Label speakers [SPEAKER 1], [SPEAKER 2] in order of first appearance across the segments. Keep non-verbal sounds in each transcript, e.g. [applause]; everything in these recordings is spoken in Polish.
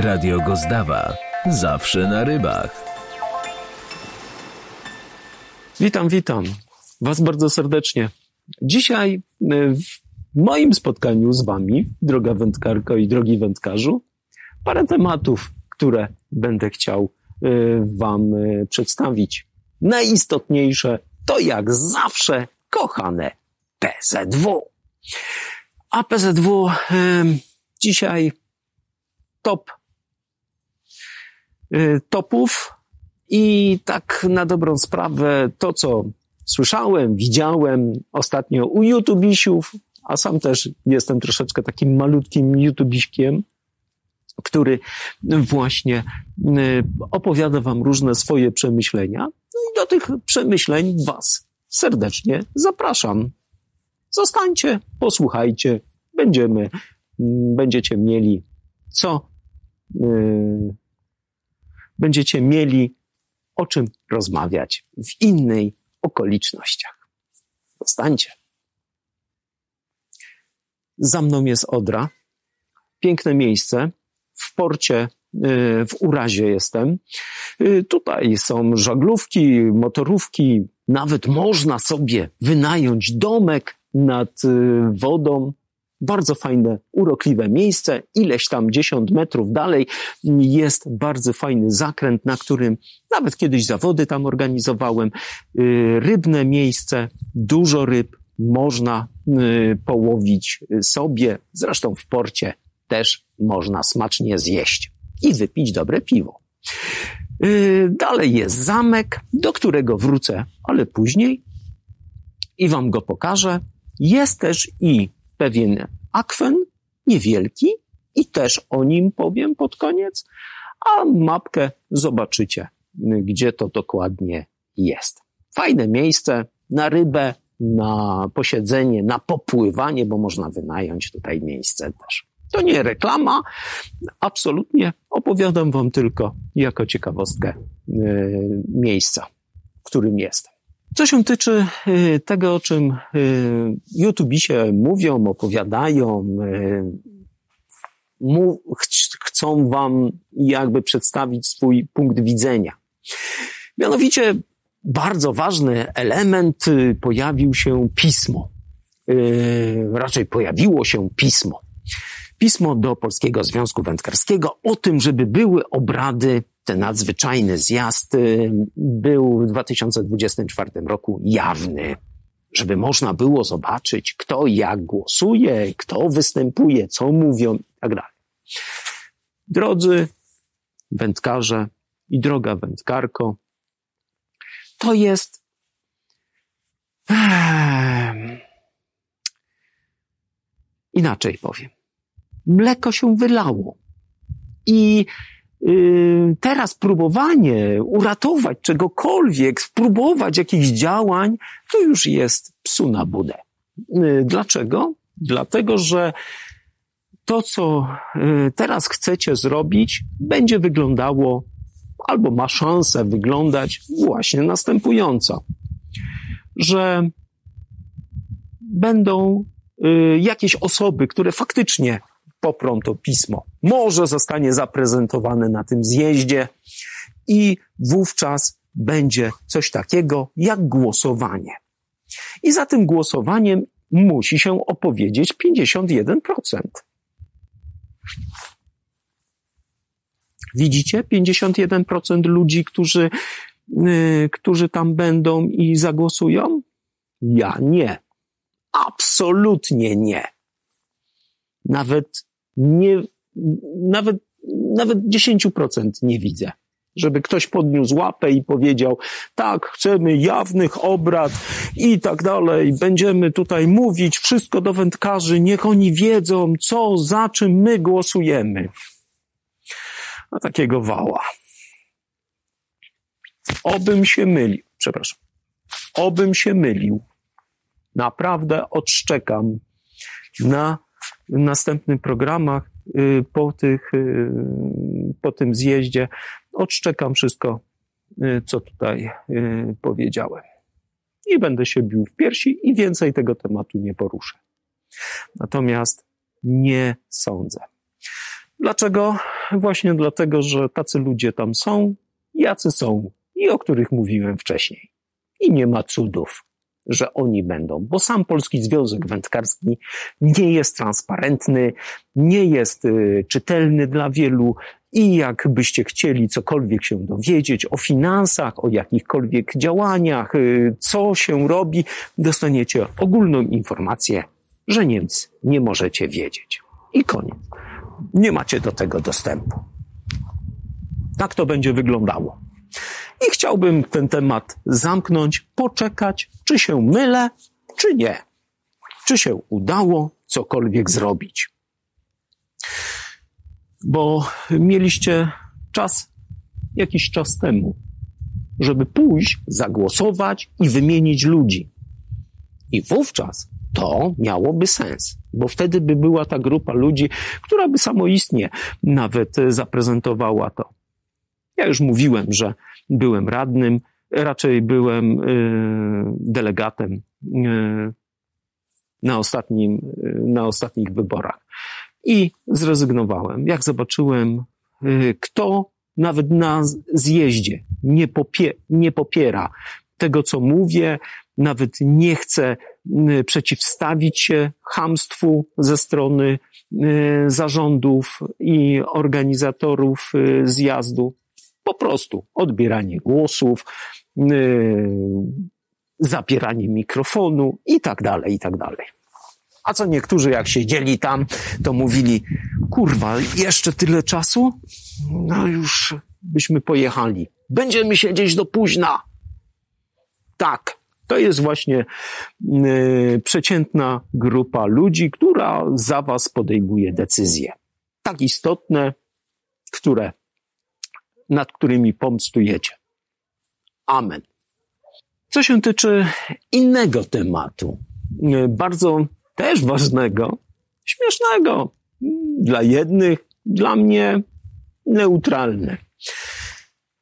[SPEAKER 1] Radio Gozdawa. Zawsze na rybach.
[SPEAKER 2] Witam, witam Was bardzo serdecznie. Dzisiaj y, w moim spotkaniu z Wami, droga wędkarko i drogi wędkarzu, parę tematów, które będę chciał y, Wam y, przedstawić. Najistotniejsze to jak zawsze kochane PZW. A PZW dzisiaj top topów i tak na dobrą sprawę to, co słyszałem, widziałem ostatnio u YouTubisiów, a sam też jestem troszeczkę takim malutkim YouTubiśkiem, który właśnie y, opowiada wam różne swoje przemyślenia. No i do tych przemyśleń was serdecznie zapraszam. Zostańcie, posłuchajcie, będziemy, będziecie mieli co, yy, będziecie mieli o czym rozmawiać w innej okolicznościach. Zostańcie. Za mną jest Odra. Piękne miejsce. W porcie, y, w Urazie jestem. Y, tutaj są żaglówki, motorówki. Nawet można sobie wynająć domek nad y, wodą. Bardzo fajne, urokliwe miejsce. Ileś tam dziesiąt metrów dalej jest bardzo fajny zakręt, na którym nawet kiedyś zawody tam organizowałem. Rybne miejsce, dużo ryb, można y, połowić sobie. Zresztą w porcie też można smacznie zjeść i wypić dobre piwo. Y, dalej jest zamek, do którego wrócę, ale później i wam go pokażę. Jest też i pewien akwen, niewielki, i też o nim powiem pod koniec, a mapkę zobaczycie, gdzie to dokładnie jest. Fajne miejsce na rybę, na posiedzenie, na popływanie, bo można wynająć tutaj miejsce też. To nie reklama, absolutnie opowiadam Wam tylko jako ciekawostkę yy, miejsca, w którym jestem. Co się tyczy yy, tego, o czym yy, YouTubisie mówią, opowiadają, ch chcą Wam jakby przedstawić swój punkt widzenia. Mianowicie bardzo ważny element, y, pojawił się pismo. Raczej pojawiło się pismo. Pismo do Polskiego Związku Wędkarskiego o tym, żeby były obrady, ten nadzwyczajny zjazd y, był w 2024 roku jawny, żeby można było zobaczyć, kto jak głosuje, kto występuje, co mówią i tak. Drodzy wędkarze i droga wędkarko, to jest. Inaczej powiem. Mleko się wylało. I teraz próbowanie uratować czegokolwiek, spróbować jakichś działań, to już jest psu na budę. Yy, dlaczego? Dlatego, że to, co yy, teraz chcecie zrobić, będzie wyglądało albo ma szansę wyglądać właśnie następująco, że będą y, jakieś osoby, które faktycznie poprą to pismo. Może zostanie zaprezentowane na tym zjeździe i wówczas będzie coś takiego jak głosowanie. I za tym głosowaniem musi się opowiedzieć 51%. Widzicie? 51% ludzi, którzy, yy, którzy tam będą i zagłosują? Ja nie. Absolutnie nie. Nawet nie, nawet, nawet 10% nie widzę. Żeby ktoś podniósł łapę i powiedział, tak, chcemy jawnych obrad i tak dalej, będziemy tutaj mówić wszystko do wędkarzy, niech oni wiedzą, co, za czym my głosujemy na takiego wała. Obym się mylił, przepraszam, obym się mylił. Naprawdę odszczekam na następnych programach y, po, tych, y, po tym zjeździe. Odszczekam wszystko, y, co tutaj powiedziałem. I będę się bił w piersi i więcej tego tematu nie poruszę. Natomiast nie sądzę. Dlaczego? właśnie dlatego, że tacy ludzie tam są, jacy są i o których mówiłem wcześniej. I nie ma cudów, że oni będą, bo sam Polski Związek Wędkarski nie jest transparentny, nie jest y, czytelny dla wielu i jakbyście chcieli cokolwiek się dowiedzieć o finansach, o jakichkolwiek działaniach, y, co się robi, dostaniecie ogólną informację, że nic nie możecie wiedzieć. I koniec. Nie macie do tego dostępu. Tak to będzie wyglądało. I chciałbym ten temat zamknąć, poczekać, czy się mylę, czy nie. Czy się udało cokolwiek zrobić. Bo mieliście czas jakiś czas temu, żeby pójść, zagłosować i wymienić ludzi. I wówczas to miałoby sens, bo wtedy by była ta grupa ludzi, która by samoistnie nawet zaprezentowała to. Ja już mówiłem, że byłem radnym, raczej byłem y, delegatem y, na, ostatnim, y, na ostatnich wyborach. I zrezygnowałem. Jak zobaczyłem, kto nawet na zjeździe nie, popie, nie popiera tego, co mówię, nawet nie chce przeciwstawić się hamstwu ze strony zarządów i organizatorów zjazdu, po prostu odbieranie głosów, yy, zapieranie mikrofonu i tak dalej, i tak dalej. A co niektórzy, jak siedzieli tam, to mówili, kurwa, jeszcze tyle czasu? No już byśmy pojechali. Będziemy siedzieć do późna. Tak, to jest właśnie yy, przeciętna grupa ludzi, która za was podejmuje decyzje. Tak istotne, które nad którymi pomstujecie. Amen. Co się tyczy innego tematu, bardzo też ważnego, śmiesznego, dla jednych, dla mnie neutralny.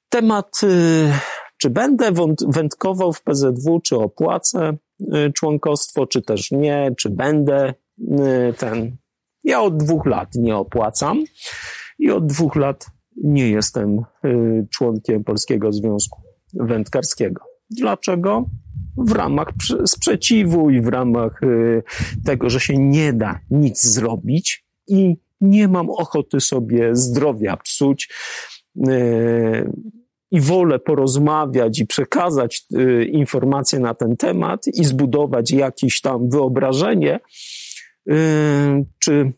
[SPEAKER 2] Temat, y, czy będę wędkował w PZW, czy opłacę y, członkostwo, czy też nie, czy będę ten. Ja od dwóch lat nie opłacam i od dwóch lat nie jestem y, członkiem Polskiego Związku Wędkarskiego. Dlaczego? W ramach sprzeciwu i w ramach y, tego, że się nie da nic zrobić i nie mam ochoty sobie zdrowia psuć y, i wolę porozmawiać i przekazać informacje na ten temat i zbudować jakieś tam wyobrażenie, czy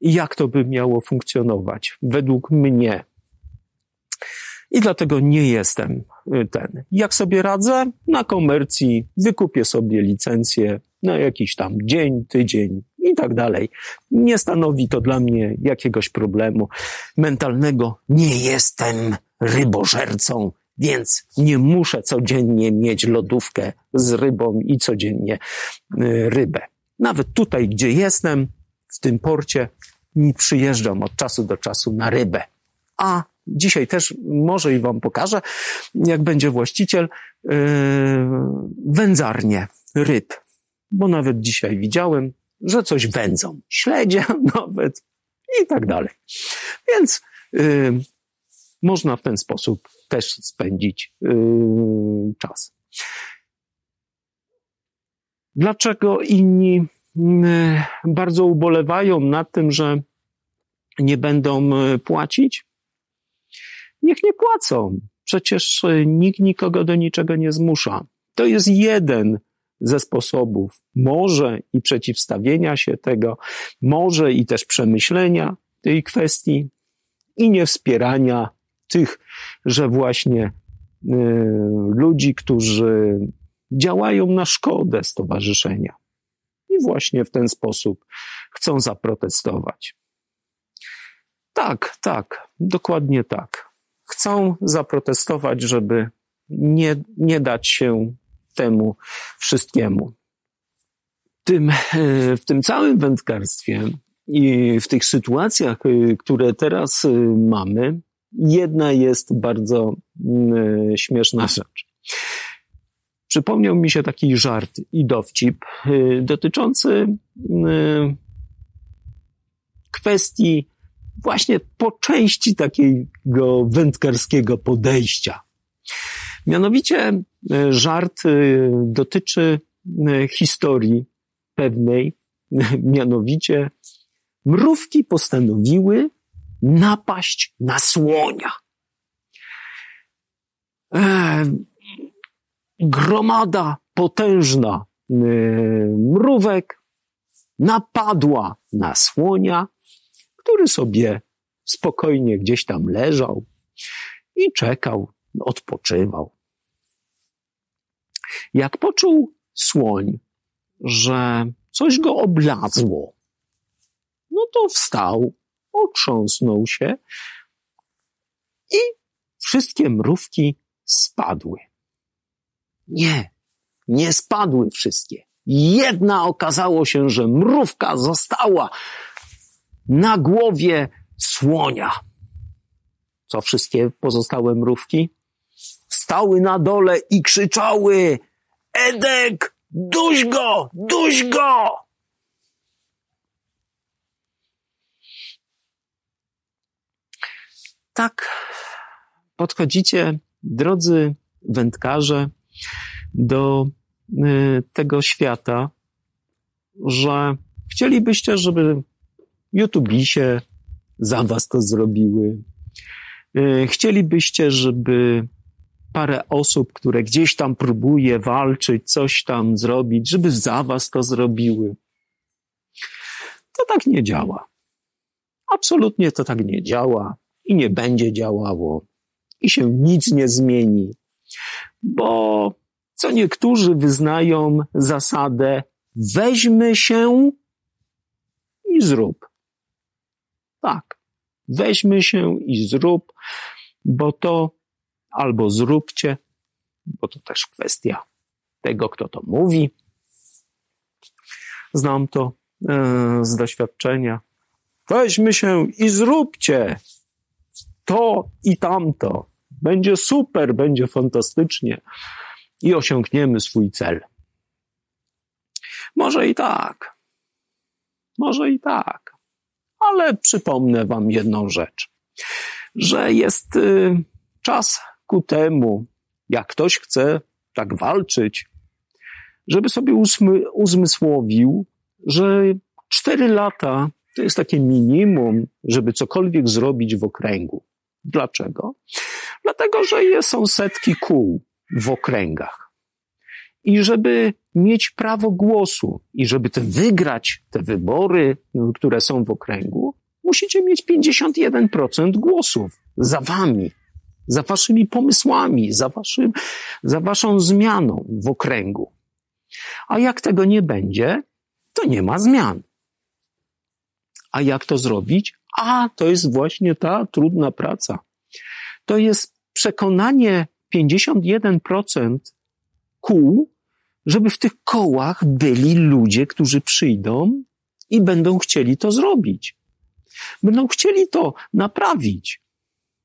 [SPEAKER 2] jak to by miało funkcjonować według mnie. I dlatego nie jestem y, ten. Jak sobie radzę? Na komercji wykupię sobie licencję na jakiś tam dzień, tydzień i tak dalej. Nie stanowi to dla mnie jakiegoś problemu mentalnego. Nie jestem rybożercą, więc nie muszę codziennie mieć lodówkę z rybą i codziennie y, rybę. Nawet tutaj, gdzie jestem, w tym porcie, przyjeżdżam od czasu do czasu na rybę. A Dzisiaj też może i wam pokażę, jak będzie właściciel, yy, wędzarnię ryb. Bo nawet dzisiaj widziałem, że coś wędzą. Śledzie [laughs] nawet i tak dalej. Więc yy, można w ten sposób też spędzić yy, czas. Dlaczego inni bardzo ubolewają nad tym, że nie będą płacić? Niech nie płacą. Przecież e, nikt nikogo do niczego nie zmusza. To jest jeden ze sposobów, może i przeciwstawienia się tego, może i też przemyślenia tej kwestii i nie wspierania tych, że właśnie y, ludzi, którzy działają na szkodę stowarzyszenia. I właśnie w ten sposób chcą zaprotestować. Tak, tak, dokładnie tak chcą zaprotestować, żeby nie, nie dać się temu wszystkiemu. Tym, w tym całym wędkarstwie i w tych sytuacjach, e, które teraz e, mamy, jedna jest bardzo śmieszna rzecz. Przypomniał mi się taki żart i dowcip dotyczący kwestii właśnie po części takiego wędkarskiego podejścia. Mianowicie e, żart e, dotyczy e, historii pewnej, mianowicie mrówki postanowiły napaść na słonia. Gromada potężna mrówek napadła na słonia, który sobie spokojnie gdzieś tam leżał i czekał, odpoczywał. Jak poczuł słoń, że coś go oblazło, no to wstał, otrząsnął się i wszystkie mrówki spadły. Nie, nie spadły wszystkie. Jedna okazało się, że mrówka została na głowie słonia. Co wszystkie pozostałe mrówki? Stały na dole i krzyczały Edek, duś go, duś go! Tak podchodzicie, drodzy wędkarze, do y, tego świata, że chcielibyście, żeby YouTubisie za was to zrobiły. Y, chcielibyście, żeby parę osób, które gdzieś tam próbuje walczyć, coś tam zrobić, żeby za was to zrobiły. To tak nie działa. Absolutnie to tak nie działa i nie będzie działało i się nic nie zmieni, bo co niektórzy wyznają zasadę weźmy się i zrób. Tak, weźmy się i zrób, bo to albo zróbcie, bo to też kwestia tego, kto to mówi. Znam to e, z doświadczenia. Weźmy się i zróbcie to i tamto. Będzie super, będzie fantastycznie i osiągniemy swój cel. Może i tak. Może i tak. Ale przypomnę Wam jedną rzecz, że jest y, czas ku temu, jak ktoś chce tak walczyć, żeby sobie uzmysłowił, że cztery lata to jest takie minimum, żeby cokolwiek zrobić w okręgu. Dlaczego? Dlatego, że są setki kół w okręgach. I żeby mieć prawo głosu i żeby te wygrać te wybory, które są w okręgu, musicie mieć 51% głosów za wami, za waszymi pomysłami, za, waszym, za waszą zmianą w okręgu. A jak tego nie będzie, to nie ma zmian. A jak to zrobić? A to jest właśnie ta trudna praca. To jest przekonanie 51% kół, żeby w tych kołach byli ludzie, którzy przyjdą i będą chcieli to zrobić. Będą chcieli to naprawić.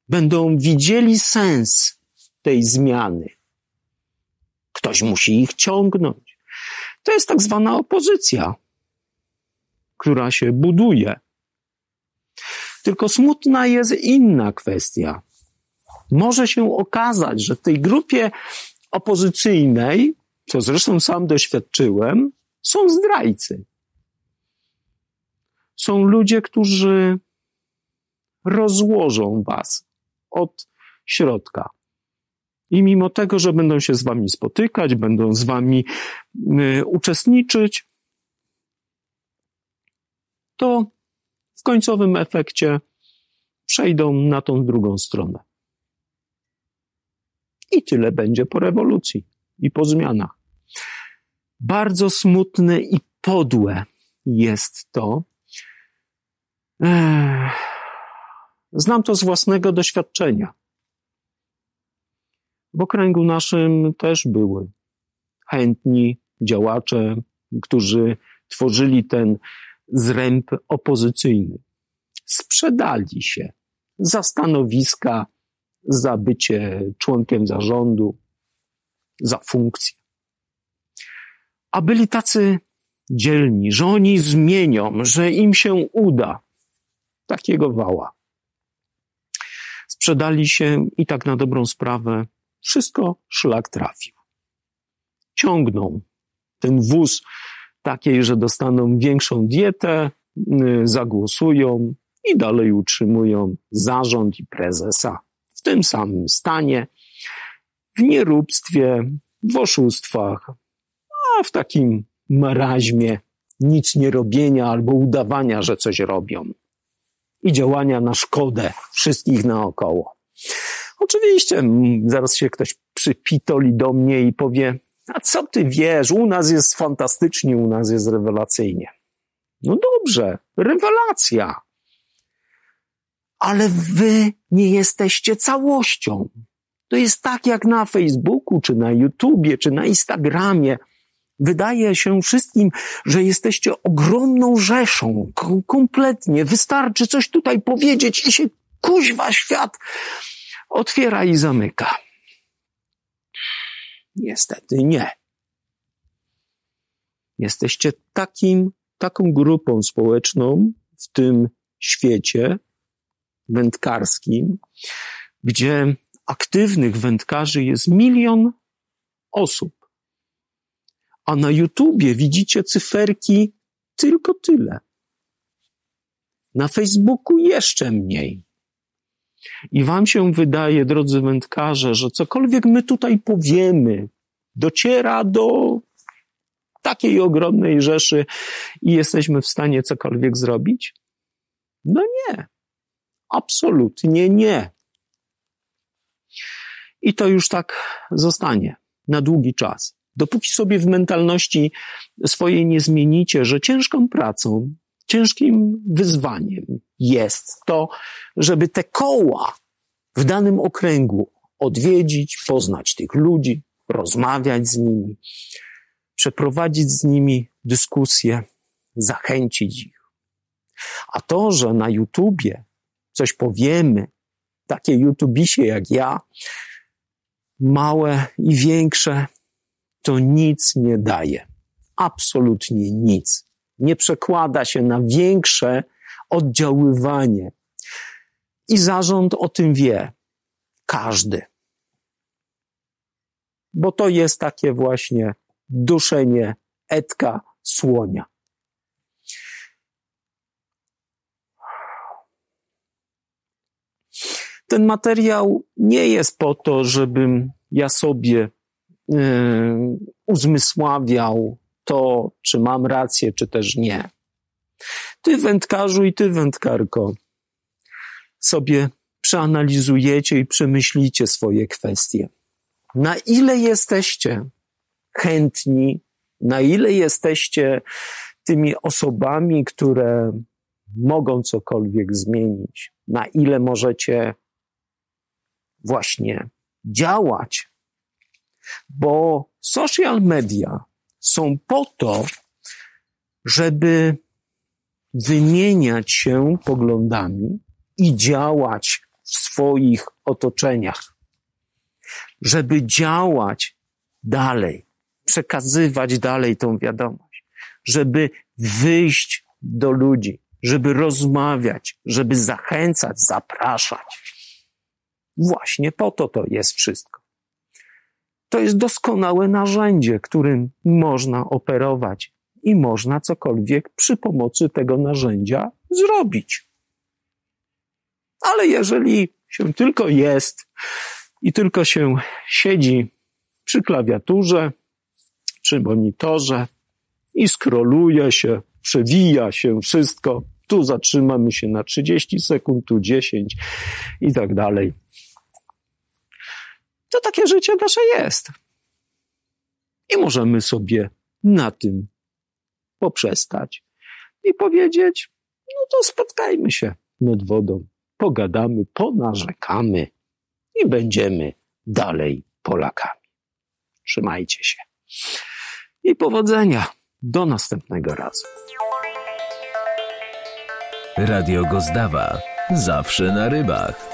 [SPEAKER 2] Będą widzieli sens tej zmiany. Ktoś musi ich ciągnąć. To jest tak zwana opozycja, która się buduje. Tylko smutna jest inna kwestia. Może się okazać, że w tej grupie opozycyjnej, co zresztą sam doświadczyłem, są zdrajcy. Są ludzie, którzy rozłożą was od środka. I mimo tego, że będą się z wami spotykać, będą z wami y, uczestniczyć, to w końcowym efekcie przejdą na tą drugą stronę. I tyle będzie po rewolucji i po zmianach. Bardzo smutne i podłe jest to. Znam to z własnego doświadczenia. W okręgu naszym też były chętni działacze, którzy tworzyli ten zręb opozycyjny. Sprzedali się za stanowiska, za bycie członkiem zarządu, za funkcję. A byli tacy dzielni, że oni zmienią, że im się uda. takiego wała. Sprzedali się i tak na dobrą sprawę wszystko szlak trafił. Ciągną ten wóz takiej, że dostaną większą dietę, y, zagłosują i dalej utrzymują zarząd i prezesa w tym samym stanie, w nieróbstwie, w oszustwach, a w takim maraźmie nic nie robienia albo udawania, że coś robią. I działania na szkodę wszystkich naokoło. Oczywiście, zaraz się ktoś przypitoli do mnie i powie, a co ty wiesz, u nas jest fantastycznie, u nas jest rewelacyjnie. No dobrze, rewelacja. Ale wy nie jesteście całością. To jest tak jak na Facebooku, czy na YouTubie, czy na Instagramie. Wydaje się wszystkim, że jesteście ogromną rzeszą, kompletnie. Wystarczy coś tutaj powiedzieć i się kuźwa świat otwiera i zamyka. Niestety nie. Jesteście takim, taką grupą społeczną w tym świecie wędkarskim, gdzie aktywnych wędkarzy jest milion osób. A na YouTubie widzicie cyferki tylko tyle. Na Facebooku jeszcze mniej. I wam się wydaje, drodzy wędkarze, że cokolwiek my tutaj powiemy, dociera do takiej ogromnej rzeszy i jesteśmy w stanie cokolwiek zrobić? No nie. Absolutnie nie. I to już tak zostanie na długi czas. Dopóki sobie w mentalności swojej nie zmienicie, że ciężką pracą, ciężkim wyzwaniem jest to, żeby te koła w danym okręgu odwiedzić, poznać tych ludzi, rozmawiać z nimi, przeprowadzić z nimi dyskusję, zachęcić ich. A to, że na YouTubie coś powiemy, takie YouTubisie jak ja, małe i większe, to nic nie daje. Absolutnie nic. Nie przekłada się na większe oddziaływanie. I zarząd o tym wie. Każdy. Bo to jest takie właśnie duszenie etka słonia. Ten materiał nie jest po to, żebym ja sobie uzmysławiał to, czy mam rację, czy też nie. Ty wędkarzu i ty wędkarko sobie przeanalizujecie i przemyślicie swoje kwestie. Na ile jesteście chętni, na ile jesteście tymi osobami, które mogą cokolwiek zmienić, na ile możecie właśnie działać, bo social media są po to, żeby wymieniać się poglądami i działać w swoich otoczeniach, żeby działać dalej, przekazywać dalej tą wiadomość, żeby wyjść do ludzi, żeby rozmawiać, żeby zachęcać, zapraszać. Właśnie po to to jest wszystko. To jest doskonałe narzędzie, którym można operować i można cokolwiek przy pomocy tego narzędzia zrobić. Ale jeżeli się tylko jest i tylko się siedzi przy klawiaturze, przy monitorze i skroluje się, przewija się wszystko, tu zatrzymamy się na 30 sekund, tu 10 i tak dalej. To takie życie nasze jest. I możemy sobie na tym poprzestać i powiedzieć, no to spotkajmy się nad wodą, pogadamy, ponarzekamy i będziemy dalej Polakami. Trzymajcie się. I powodzenia. Do następnego razu.
[SPEAKER 1] Radio Gozdawa. Zawsze na rybach.